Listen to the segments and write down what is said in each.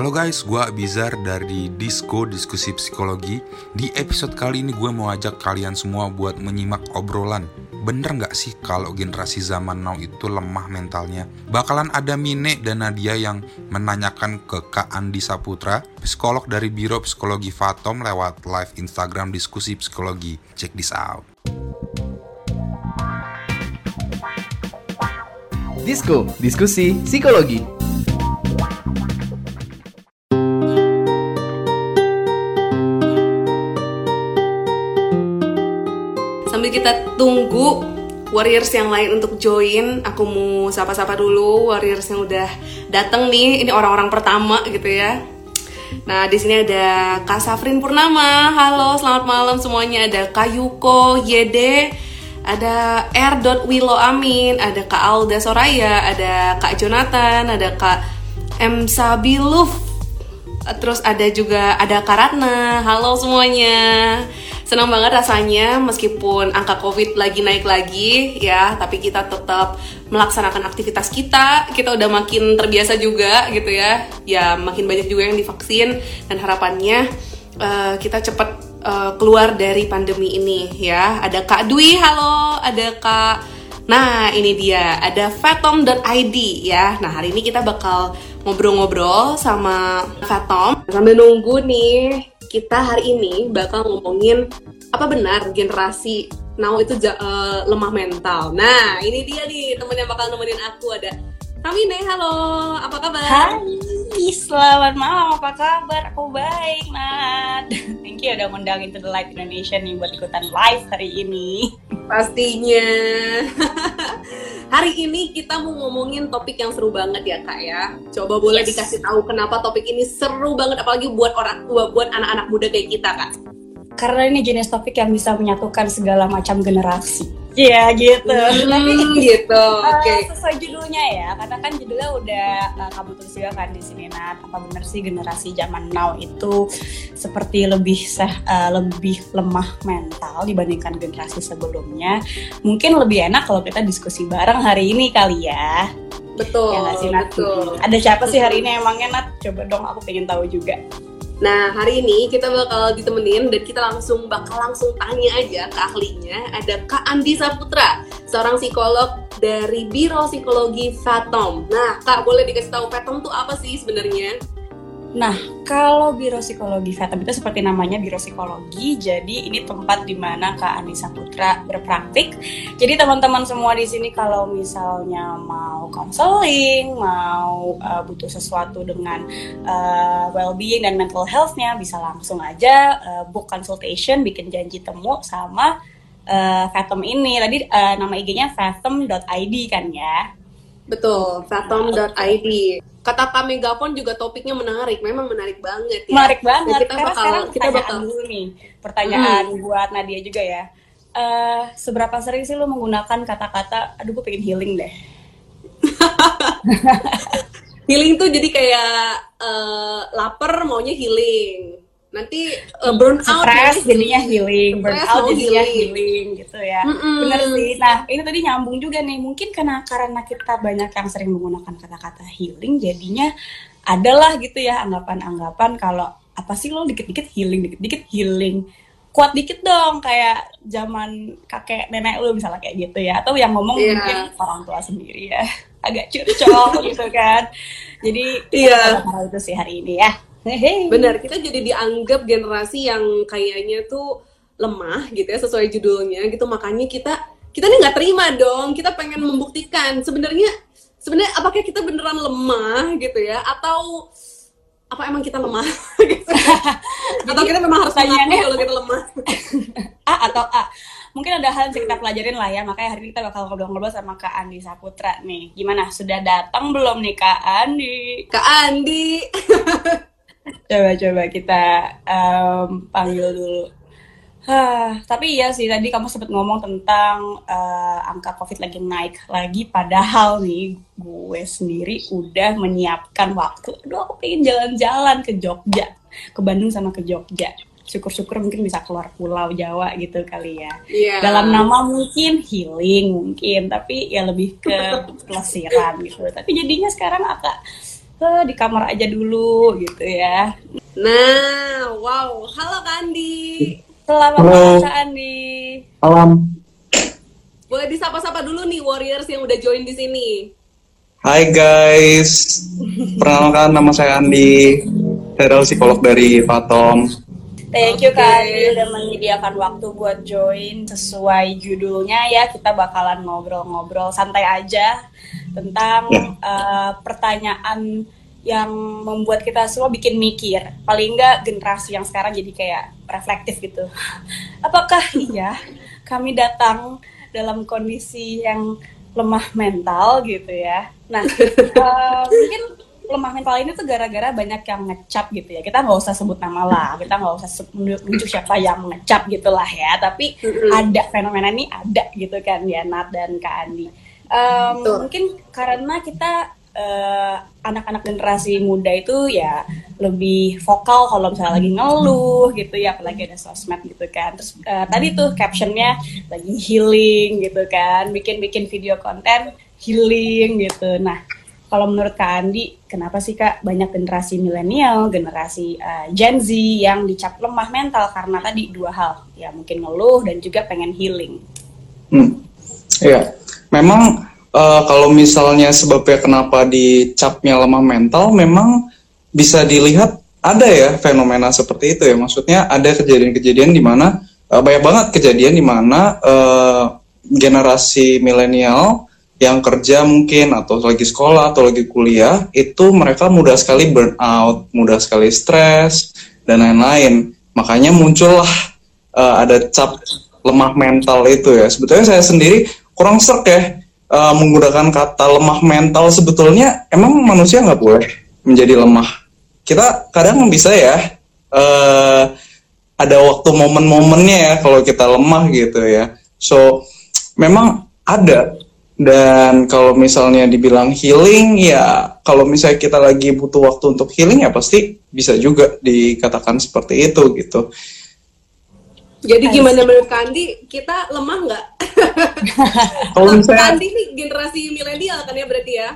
Halo guys, gue Bizar dari Disco Diskusi Psikologi. Di episode kali ini gue mau ajak kalian semua buat menyimak obrolan. Bener nggak sih kalau generasi zaman now itu lemah mentalnya? Bakalan ada Mine dan Nadia yang menanyakan ke Kak Andi Saputra, psikolog dari Biro Psikologi Fatom lewat live Instagram Diskusi Psikologi. Check this out. Disko, diskusi psikologi. Sambil kita tunggu warriors yang lain untuk join aku mau sapa-sapa dulu warriors yang udah datang nih. Ini orang-orang pertama gitu ya. Nah di sini ada Kak Safrin Purnama. Halo selamat malam semuanya. Ada Kak Yuko Yede ada R. Willow Amin ada Kak Alda Soraya ada Kak Jonathan ada Kak M Sabiluf. Terus ada juga ada Kak Ratna. Halo semuanya senang banget rasanya meskipun angka covid lagi naik lagi ya tapi kita tetap melaksanakan aktivitas kita. Kita udah makin terbiasa juga gitu ya. Ya makin banyak juga yang divaksin dan harapannya uh, kita cepat uh, keluar dari pandemi ini ya. Ada kak Dwi halo. Ada kak Nah ini dia. Ada fatom.id ya. Nah hari ini kita bakal ngobrol-ngobrol sama Fatom. Sambil nunggu nih kita hari ini bakal ngomongin apa benar generasi now itu uh, lemah mental. Nah, ini dia nih temen yang bakal nemenin aku ada Kamine, halo, apa kabar? Hai, selamat malam, apa kabar? Aku baik, Nat. Thank you udah ngundang Into the Light Indonesia nih buat ikutan live hari ini. Pastinya. hari ini kita mau ngomongin topik yang seru banget ya, Kak ya. Coba boleh yes. dikasih tahu kenapa topik ini seru banget apalagi buat orang tua, buat anak-anak muda kayak kita, Kak karena ini jenis topik yang bisa menyatukan segala macam generasi. Iya gitu. Hmm, Tapi gitu. Uh, Oke. Okay. Sesuai judulnya ya, karena kan judulnya udah uh, kamu tulis juga kan di sini Nat. Apa benar sih generasi zaman now itu seperti lebih seh, uh, lebih lemah mental dibandingkan generasi sebelumnya? Mungkin lebih enak kalau kita diskusi bareng hari ini kali ya. Betul. Ya sih Nat? Betul. Ada siapa sih hari ini emangnya Nat? Coba dong aku pengen tahu juga. Nah, hari ini kita bakal ditemenin dan kita langsung bakal langsung tanya aja ke ahlinya. Ada Kak Andi Saputra, seorang psikolog dari Biro Psikologi Fatom. Nah, Kak boleh dikasih tahu Fatom tuh apa sih sebenarnya? Nah, kalau Biro Psikologi Fathom itu seperti namanya Biro Psikologi, jadi ini tempat di mana Kak Anissa Putra berpraktik. Jadi teman-teman semua di sini kalau misalnya mau konseling, mau uh, butuh sesuatu dengan uh, well-being dan mental health-nya, bisa langsung aja uh, book consultation, bikin janji temu sama uh, ini. Tadi uh, nama IG-nya fathom.id kan ya? Betul, fathom.id kata Kak Megafon juga topiknya menarik, memang menarik banget ya. Menarik banget. kita bakal sekarang kita bakal dulu nih pertanyaan hmm. buat Nadia juga ya. Uh, seberapa sering sih lo menggunakan kata-kata aduh gue pengen healing deh. healing tuh jadi kayak uh, lapar maunya healing nanti uh, burn out stress jadinya healing burn out jadinya healing. healing gitu ya. Mm -mm. benar sih. Nah ini tadi nyambung juga nih. Mungkin karena karena kita banyak yang sering menggunakan kata-kata healing jadinya adalah gitu ya anggapan-anggapan kalau apa sih lo dikit-dikit healing dikit-dikit healing? Kuat dikit dong kayak zaman kakek nenek lo misalnya kayak gitu ya. Atau yang ngomong yeah. mungkin orang tua sendiri ya. Agak curcol gitu kan. Jadi iya. yeah. itu sih hari ini ya Benar, kita jadi dianggap generasi yang kayaknya tuh lemah gitu ya sesuai judulnya gitu. Makanya kita kita nih nggak terima dong kita pengen membuktikan. Sebenarnya sebenarnya apakah kita beneran lemah gitu ya? Atau apa emang kita lemah? Gitu. atau kita memang harus tanya kalau kita lemah? A atau A? Mungkin ada hal yang kita pelajarin lah ya. Makanya hari ini kita bakal ngobrol-ngobrol sama Kak Andi Saputra nih. Gimana? Sudah datang belum nih Kak Andi? Kak Andi Coba-coba kita um, panggil dulu. Hah, tapi iya sih tadi kamu sempat ngomong tentang uh, angka COVID lagi naik lagi padahal nih gue sendiri udah menyiapkan waktu. Aduh aku pengen jalan-jalan ke Jogja, ke Bandung sama ke Jogja. Syukur-syukur mungkin bisa keluar pulau Jawa gitu kali ya. Yeah. Dalam nama mungkin healing mungkin, tapi ya lebih ke pelesiran gitu. Tapi jadinya sekarang agak eh, di kamar aja dulu gitu ya. Nah, wow. Halo Kandi. Selamat Halo. malam Kak Andi. Malam. Boleh disapa-sapa dulu nih Warriors yang udah join di sini. Hai guys. Perkenalkan nama saya Andi. Saya adalah psikolog dari Fatom. Thank you Kak Oke. Andi udah menyediakan waktu buat join sesuai judulnya ya kita bakalan ngobrol-ngobrol santai aja tentang eh, pertanyaan yang membuat kita semua bikin mikir. Paling enggak generasi yang sekarang jadi kayak reflektif gitu. Apakah iya kami datang dalam kondisi yang lemah mental gitu ya? Nah, eh, mungkin lemah mental ini tuh gara-gara banyak yang ngecap gitu ya. Kita nggak usah sebut nama lah, kita nggak usah menunjuk siapa yang ngecap gitulah ya. Tapi ada fenomena ini ada gitu kan ya Nat dan Kak Andi. Betul. mungkin karena kita eh, anak-anak generasi muda itu ya lebih vokal kalau misalnya lagi ngeluh gitu ya apalagi ada sosmed gitu kan terus eh, tadi tuh captionnya lagi healing gitu kan bikin-bikin video konten healing gitu nah kalau menurut Kak Andi kenapa sih Kak banyak generasi milenial generasi eh, Gen Z yang dicap lemah mental karena tadi dua hal ya mungkin ngeluh dan juga pengen healing Hmm. Iya. Memang eh, kalau misalnya sebabnya kenapa dicapnya lemah mental, memang bisa dilihat ada ya fenomena seperti itu ya. Maksudnya ada kejadian-kejadian di mana eh, banyak banget kejadian di mana eh, generasi milenial yang kerja mungkin atau lagi sekolah atau lagi kuliah itu mereka mudah sekali burn out, mudah sekali stres dan lain-lain. Makanya muncullah eh, ada cap lemah mental itu ya. Sebetulnya saya sendiri kurang serk ya eh, menggunakan kata lemah mental. Sebetulnya emang manusia nggak boleh menjadi lemah. Kita kadang bisa ya eh, ada waktu momen-momennya ya kalau kita lemah gitu ya. So memang ada dan kalau misalnya dibilang healing ya kalau misalnya kita lagi butuh waktu untuk healing ya pasti bisa juga dikatakan seperti itu gitu. Jadi gimana menurut Kandi? Kita lemah nggak? Kalau misalnya Kandi nih generasi milenial kan ya berarti ya?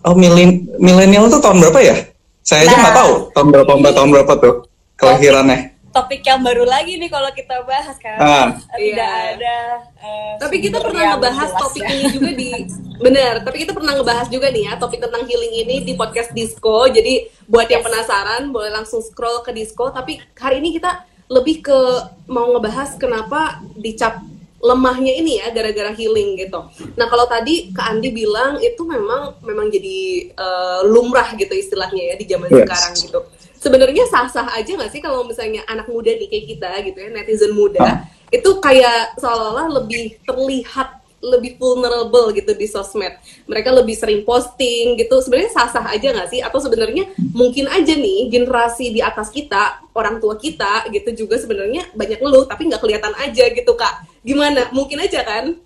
Oh, milen- milenial itu tahun berapa ya? Saya aja Nah, nggak tahu tahun berapa ini- tahun berapa tuh kelahirannya. topik yang baru lagi nih kalau kita bahas karena Ah. tidak Iya. ada eh, Tapi kita pernah ngebahas jelas topik ya. ini juga di benar. Tapi kita pernah ngebahas juga nih ya topik tentang healing ini di podcast Disco. Jadi buat yang penasaran boleh langsung scroll ke Disco. Tapi hari ini kita lebih ke mau ngebahas kenapa dicap lemahnya ini ya gara-gara healing gitu. Nah kalau tadi Kak Andi bilang itu memang memang jadi eh, lumrah gitu istilahnya ya di zaman Yes. sekarang gitu. Sebenarnya sah-sah aja nggak sih kalau misalnya anak muda nih kayak kita gitu ya netizen muda Ah. itu kayak seolah-olah lebih terlihat lebih vulnerable gitu di sosmed. Mereka lebih sering posting gitu. Sebenarnya sah-sah aja nggak sih? Atau sebenarnya mungkin aja nih generasi di atas kita, orang tua kita gitu juga sebenarnya banyak ngeluh tapi nggak kelihatan aja gitu kak. Gimana? Mungkin aja kan?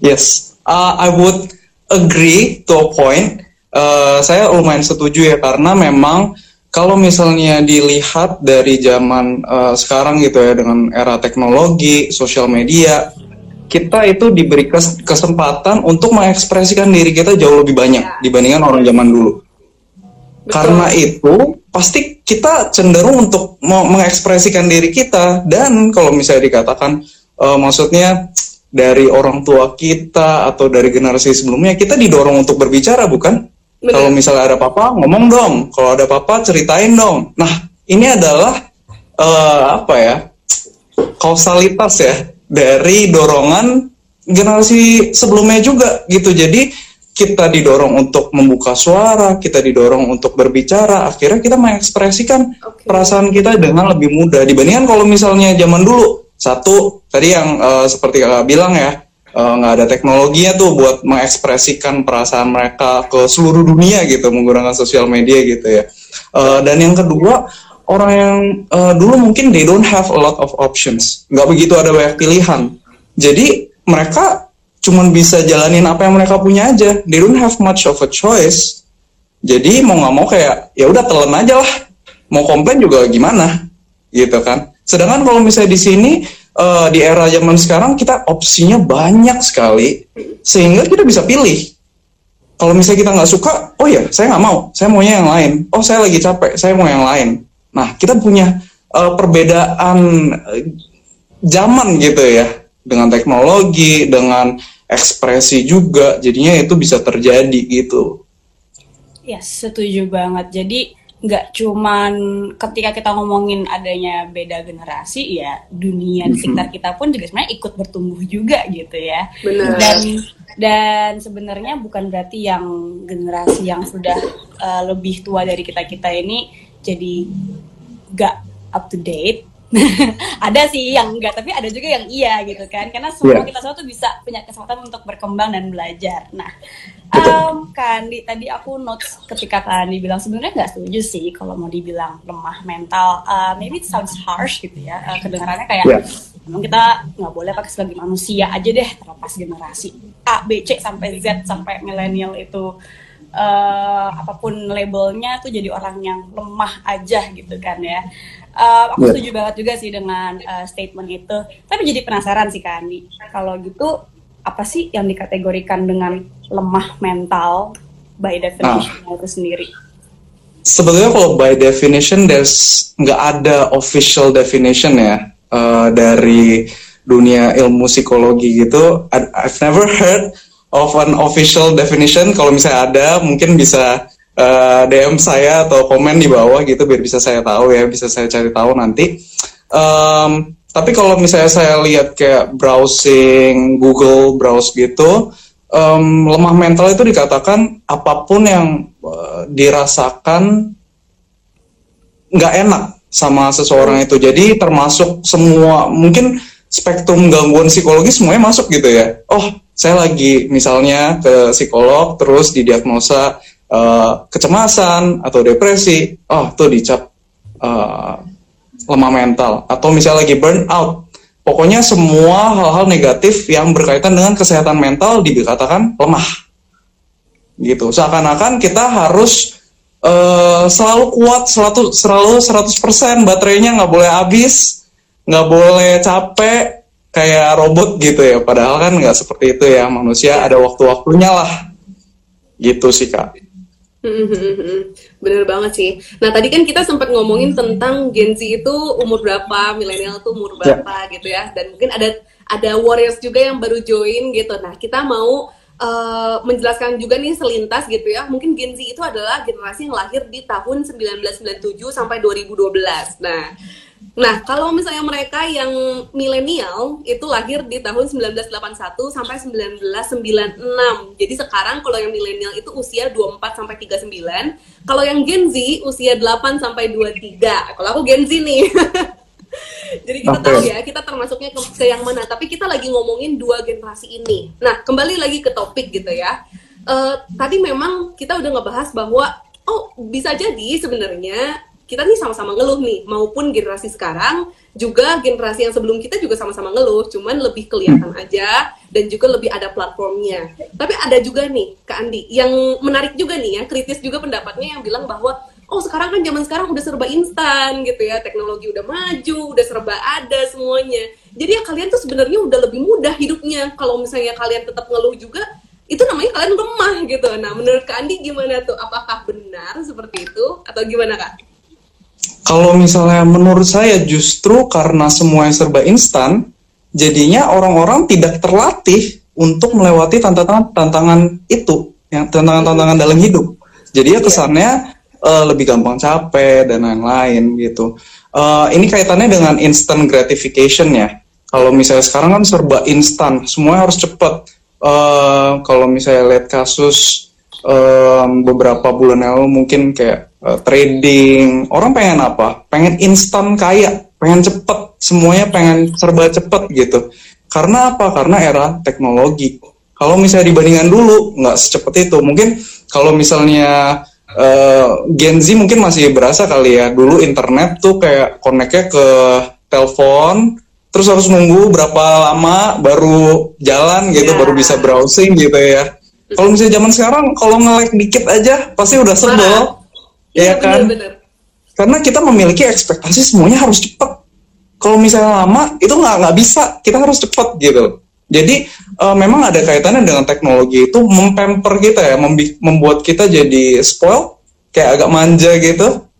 Yes, uh, I would agree to a point. Uh, saya lumayan setuju ya karena memang kalau misalnya dilihat dari zaman uh, sekarang gitu ya dengan era teknologi, sosial media, kita itu diberi kes- kesempatan untuk mengekspresikan diri kita jauh lebih banyak Ya. dibandingkan orang zaman dulu. Betul. Karena itu pasti kita cenderung untuk mengekspresikan diri kita dan kalau misalnya dikatakan eh, maksudnya dari orang tua kita atau dari generasi sebelumnya kita didorong untuk berbicara bukan? Benar. Kalau misalnya ada apa-apa ngomong dong, kalau ada apa-apa ceritain dong. Nah ini adalah eh, apa ya kausalitas ya dari dorongan generasi sebelumnya juga gitu. Jadi kita didorong untuk membuka suara, kita didorong untuk berbicara, akhirnya kita mengekspresikan Oke. perasaan kita dengan lebih mudah dibandingkan kalau misalnya zaman dulu. Satu, tadi yang eh, seperti kakak bilang ya, eh, nggak ada teknologinya tuh buat mengekspresikan perasaan mereka ke seluruh dunia gitu menggunakan sosial media gitu ya. Eh, dan yang kedua, orang yang eh, dulu mungkin they don't have a lot of options, nggak begitu ada banyak pilihan. Jadi mereka cuman bisa jalanin apa yang mereka punya aja. They don't have much of a choice. Jadi mau nggak mau kayak ya udah telan aja lah. Mau komplain juga gimana, gitu kan. Sedangkan kalau misalnya di sini eh, di era zaman sekarang kita opsinya banyak sekali, sehingga kita bisa pilih. Kalau misalnya kita nggak suka, oh ya saya nggak mau saya maunya yang lain oh saya lagi capek saya mau yang lain nah kita punya uh, perbedaan uh, zaman gitu ya. Dengan teknologi dengan ekspresi juga jadinya itu bisa terjadi gitu. Ya setuju banget. Jadi nggak cuman ketika kita ngomongin adanya beda generasi ya dunia di sekitar kita pun juga sebenarnya ikut bertumbuh juga gitu ya. Benar. dan dan sebenarnya bukan berarti yang generasi yang sudah uh, lebih tua dari kita kita ini jadi nggak up to date. Ada sih yang enggak tapi ada juga yang iya gitu kan. Karena semua Yeah. kita semua tuh bisa punya kesempatan untuk berkembang dan belajar. Nah um, Kandi tadi aku notes ketika Kandi bilang sebenarnya nggak setuju sih kalau mau dibilang lemah mental. Uh, maybe it sounds harsh gitu ya Uh, kedengarannya kayak Yeah. memang kita nggak boleh pakai sebagai manusia aja deh terlepas generasi A B C sampai Z sampai milenial itu eh, apa pun labelnya tuh jadi orang yang lemah aja gitu kan ya. Eh, aku Iya. setuju banget juga sih dengan eh, statement itu. Tapi jadi penasaran sih Kandi, kalau gitu apa sih yang dikategorikan dengan lemah mental by definition itu sendiri? sebetulnya kalau by definition there's nggak ada official definition ya uh, dari dunia ilmu psikologi gitu. I've never heard of an official definition. Kalau misalnya ada, mungkin bisa uh, DM saya atau komen di bawah gitu biar bisa saya tahu ya, bisa saya cari tahu nanti. Um, tapi kalau misalnya saya lihat kayak browsing Google browse gitu, um, lemah mental itu dikatakan apa pun yang uh, dirasakan nggak enak sama seseorang itu. Jadi termasuk semua mungkin spektrum gangguan psikologi semuanya masuk gitu ya. Oh, saya lagi misalnya ke psikolog terus didiagnosa eh, kecemasan atau depresi. Oh, tuh dicap eh, lemah mental atau misalnya lagi burn out. Pokoknya semua hal-hal negatif yang berkaitan dengan kesehatan mental dikatakan lemah. Gitu. Seakan-akan kita harus eh, selalu kuat, selalu selalu 100% baterainya nggak boleh habis, nggak boleh capek kayak robot gitu ya. Padahal kan nggak seperti itu ya manusia ada waktu-waktunya lah. Gitu sih kak. Bener banget sih. Nah tadi kan kita sempat ngomongin tentang Gen Z itu umur berapa, milenial tuh umur berapa gitu ya. Dan mungkin ada ada warriors juga yang baru join gitu. Nah kita mau eh, menjelaskan juga nih selintas gitu ya. Mungkin Gen Z itu adalah generasi yang lahir di tahun 1997 sampai 2012. Nah Nah, kalau misalnya mereka yang milenial itu lahir di tahun 1981 sampai 1996. Jadi sekarang kalau yang milenial itu usia 24 sampai 39, kalau yang Gen Z usia 8 sampai 23. Kalau aku Gen Z nih. Jadi kita Oke. tahu ya, kita termasuknya ke, ke yang mana. Tapi kita lagi ngomongin dua generasi ini. Nah, kembali lagi ke topik gitu ya. Eh, tadi memang kita udah ngebahas bahwa oh bisa jadi sebenarnya kita nih sama-sama ngeluh nih, maupun generasi sekarang juga generasi yang sebelum kita juga sama-sama ngeluh, cuman lebih kelihatan aja dan juga lebih ada platformnya. Tapi ada juga nih, Kak Andi, yang menarik juga nih ya, kritis juga pendapatnya yang bilang bahwa oh sekarang kan zaman sekarang udah serba instan gitu ya, teknologi udah maju, udah serba ada semuanya. Jadi ya kalian tuh sebenarnya udah lebih mudah hidupnya. Kalau misalnya kalian tetap ngeluh juga, itu namanya kalian lemah gitu. Nah, menurut Kak Andi gimana tuh? Apakah benar seperti itu atau gimana Kak? Kalau misalnya menurut saya justru karena semuanya serba instan, jadinya orang-orang tidak terlatih untuk melewati tantangan-tantangan itu, yang tantangan-tantangan dalam hidup. Jadi ya kesannya eh, lebih gampang capek dan lain-lain gitu. Eh, ini kaitannya dengan instant gratification ya. Kalau misalnya sekarang kan serba instan, semuanya harus cepat. Eh, kalau misalnya lihat kasus em, beberapa bulan yang lalu mungkin kayak eh, trading. Orang pengen apa? Pengen instan kaya pengen cepet. Semuanya pengen serba cepet gitu. Karena apa? Karena era teknologi. Kalau misalnya dibandingkan dulu nggak secepat itu. Mungkin kalau misalnya eh, Gen Z mungkin masih berasa kali ya. Dulu internet tuh kayak connect-nya ke telepon terus harus nunggu berapa lama baru jalan gitu Ya. baru bisa browsing gitu ya kalau misalnya zaman sekarang kalau nge-lag dikit aja pasti udah sebel Marah. ya kan bener-bener. karena kita memiliki ekspektasi semuanya harus cepat kalau misalnya lama itu nggak nggak bisa kita harus cepat gitu Jadi uh, memang ada kaitannya dengan teknologi itu mempemper kita ya, membuat kita jadi spoil, kayak agak manja gitu,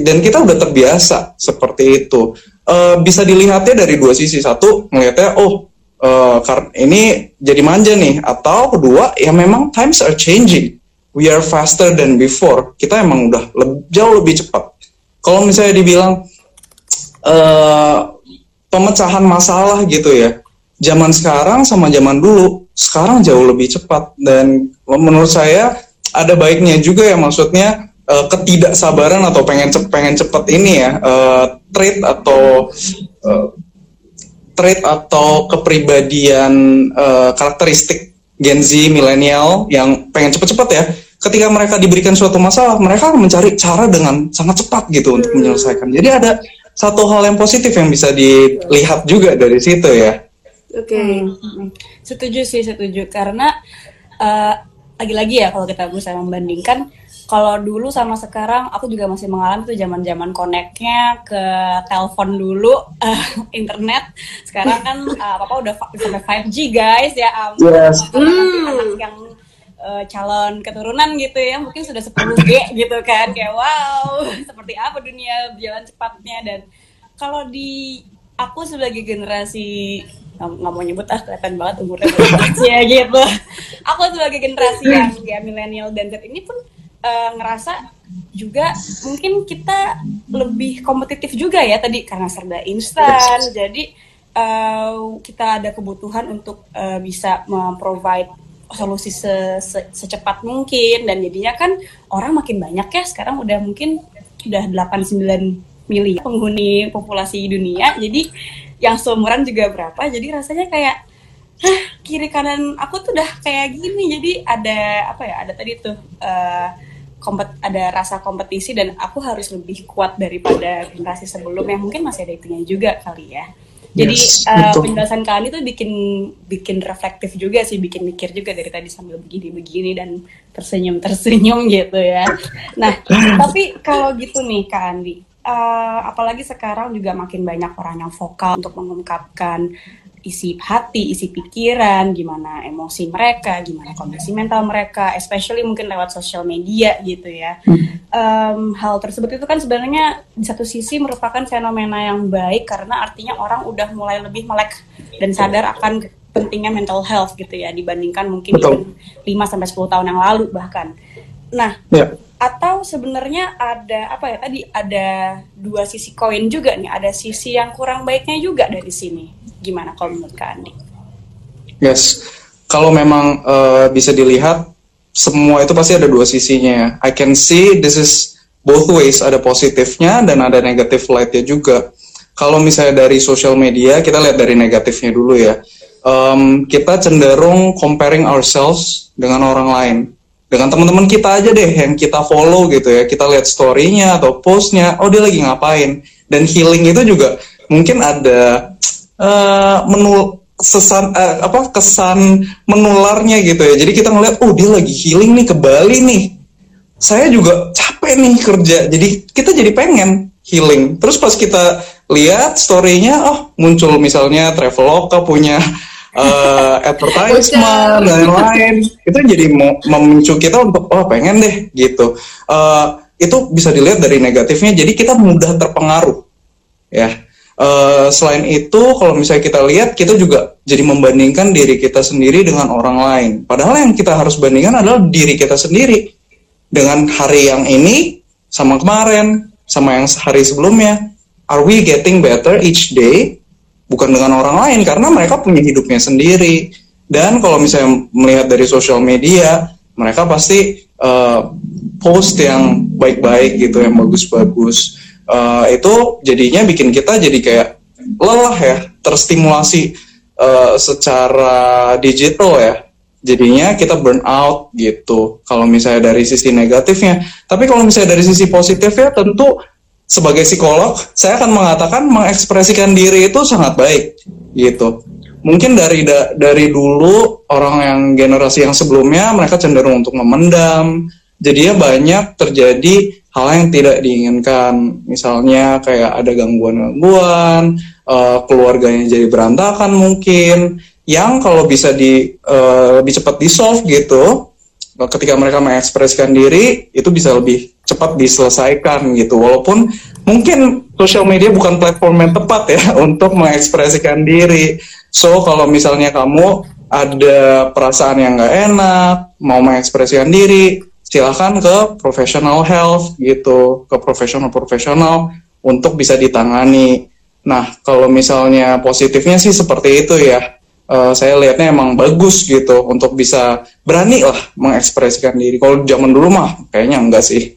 dan kita udah terbiasa seperti itu. Uh, bisa dilihatnya dari dua sisi. Satu melihatnya, oh uh, ini jadi manja nih, atau kedua ya memang times are changing. We are faster than before. Kita emang udah le jauh lebih cepat. Kalau misalnya dibilang uh, pemecahan masalah gitu ya zaman sekarang sama zaman dulu sekarang jauh lebih cepat dan menurut saya ada baiknya juga ya maksudnya uh, ketidaksabaran atau pengen cep pengen cepet ini ya uh, trait atau uh, trait atau kepribadian uh, karakteristik Gen Z milenial yang pengen cepet-cepet ya ketika mereka diberikan suatu masalah mereka mencari cara dengan sangat cepat gitu untuk menyelesaikan jadi ada satu hal yang positif yang bisa dilihat juga dari situ ya Oke. Okay. Hmm, hmm. Setuju sih, setuju. Karena eh, lagi-lagi ya kalau kita bisa membandingkan kalau dulu sama sekarang aku juga masih mengalami tuh zaman-zaman koneknya ke telepon dulu uh, internet sekarang kan uh, papa udah sampai 5G guys ya um, yes. mm. yang uh, calon keturunan gitu ya mungkin sudah 10G gitu kan kayak wow seperti apa dunia berjalan cepatnya dan kalau di aku sebagai generasi nggak mau nyebut ah kelihatan banget umurnya ya gitu aku sebagai generasi yang ya milenial dan Z ini pun uh, ngerasa juga mungkin kita lebih kompetitif juga ya tadi karena serba instan. Jadi uh, kita ada kebutuhan untuk uh, bisa memprovide solusi se -se secepat mungkin. Dan jadinya kan orang makin banyak ya sekarang udah mungkin udah 89 miliar penghuni populasi dunia. Jadi yang seumuran juga berapa? Jadi rasanya kayak Hah, kiri kanan aku tuh udah kayak gini. Jadi ada apa ya ada tadi tuh uh, kompet ada rasa kompetisi dan aku harus lebih kuat daripada generasi sebelumnya mungkin masih ada itunya juga kali ya. Jadi yes, uh, penjelasan kalian itu bikin bikin reflektif juga sih bikin mikir juga dari tadi sambil begini-begini dan tersenyum-tersenyum gitu ya. Nah tapi kalau gitu nih Kak Andi uh, apalagi sekarang juga makin banyak orang yang vokal untuk mengungkapkan isi hati, isi pikiran, gimana emosi mereka, gimana kondisi mental mereka, especially mungkin lewat sosial media gitu ya. Um, hal tersebut itu kan sebenarnya di satu sisi merupakan fenomena yang baik karena artinya orang udah mulai lebih melek dan sadar akan pentingnya mental health gitu ya dibandingkan mungkin 5 sampai 10 tahun yang lalu bahkan. Nah, yeah atau sebenarnya ada apa ya tadi ada dua sisi koin juga nih ada sisi yang kurang baiknya juga dari sini gimana kalau menurut Kak Andi? Yes, kalau memang uh, bisa dilihat semua itu pasti ada dua sisinya. I can see this is both ways ada positifnya dan ada negatif lightnya juga. Kalau misalnya dari social media kita lihat dari negatifnya dulu ya. Um, kita cenderung comparing ourselves dengan orang lain dengan teman-teman kita aja deh yang kita follow gitu ya. Kita lihat storynya atau postnya oh dia lagi ngapain. Dan healing itu juga mungkin ada uh, menu sesan uh, apa kesan menularnya gitu ya. Jadi kita ngeliat oh dia lagi healing nih ke Bali nih. Saya juga capek nih kerja. Jadi kita jadi pengen healing. Terus pas kita lihat storynya oh muncul misalnya Traveloka punya uh, advertisement dan lain-lain. Itu jadi memicu kita untuk oh pengen deh gitu. Uh, itu bisa dilihat dari negatifnya. Jadi kita mudah terpengaruh ya. Uh, selain itu kalau misalnya kita lihat kita juga jadi membandingkan diri kita sendiri dengan orang lain. Padahal yang kita harus bandingkan adalah diri kita sendiri. Dengan hari yang ini sama kemarin sama yang hari sebelumnya are we getting better each day bukan dengan orang lain karena mereka punya hidupnya sendiri. Dan kalau misalnya melihat dari sosial media mereka pasti uh, post yang baik-baik gitu yang bagus-bagus. Uh, itu jadinya bikin kita jadi kayak lelah ya terstimulasi uh, secara digital ya. Jadinya kita burn out gitu kalau misalnya dari sisi negatifnya. Tapi kalau misalnya dari sisi positifnya tentu sebagai psikolog, saya akan mengatakan mengekspresikan diri itu sangat baik, gitu. Mungkin dari da, dari dulu orang yang generasi yang sebelumnya mereka cenderung untuk memendam, jadinya banyak terjadi hal yang tidak diinginkan, misalnya kayak ada gangguan-gangguan, uh, keluarganya jadi berantakan mungkin, yang kalau bisa di uh, lebih cepat di solve gitu ketika mereka mengekspresikan diri itu bisa lebih cepat diselesaikan gitu. Walaupun mungkin sosial media bukan platform yang tepat ya untuk mengekspresikan diri. So kalau misalnya kamu ada perasaan yang nggak enak mau mengekspresikan diri silahkan ke professional health gitu ke profesional profesional untuk bisa ditangani. Nah kalau misalnya positifnya sih seperti itu ya uh, saya lihatnya emang bagus gitu untuk bisa berani lah mengekspresikan diri. Kalau zaman dulu mah kayaknya enggak sih.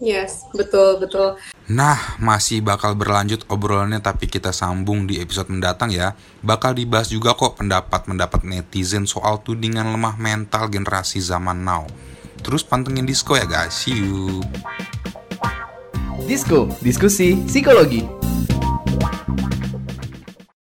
Yes, betul betul. Nah, masih bakal berlanjut obrolannya tapi kita sambung di episode mendatang ya. Bakal dibahas juga kok pendapat-pendapat netizen soal tudingan lemah mental generasi zaman now. Terus pantengin Disco ya guys. See you. Disco, diskusi psikologi.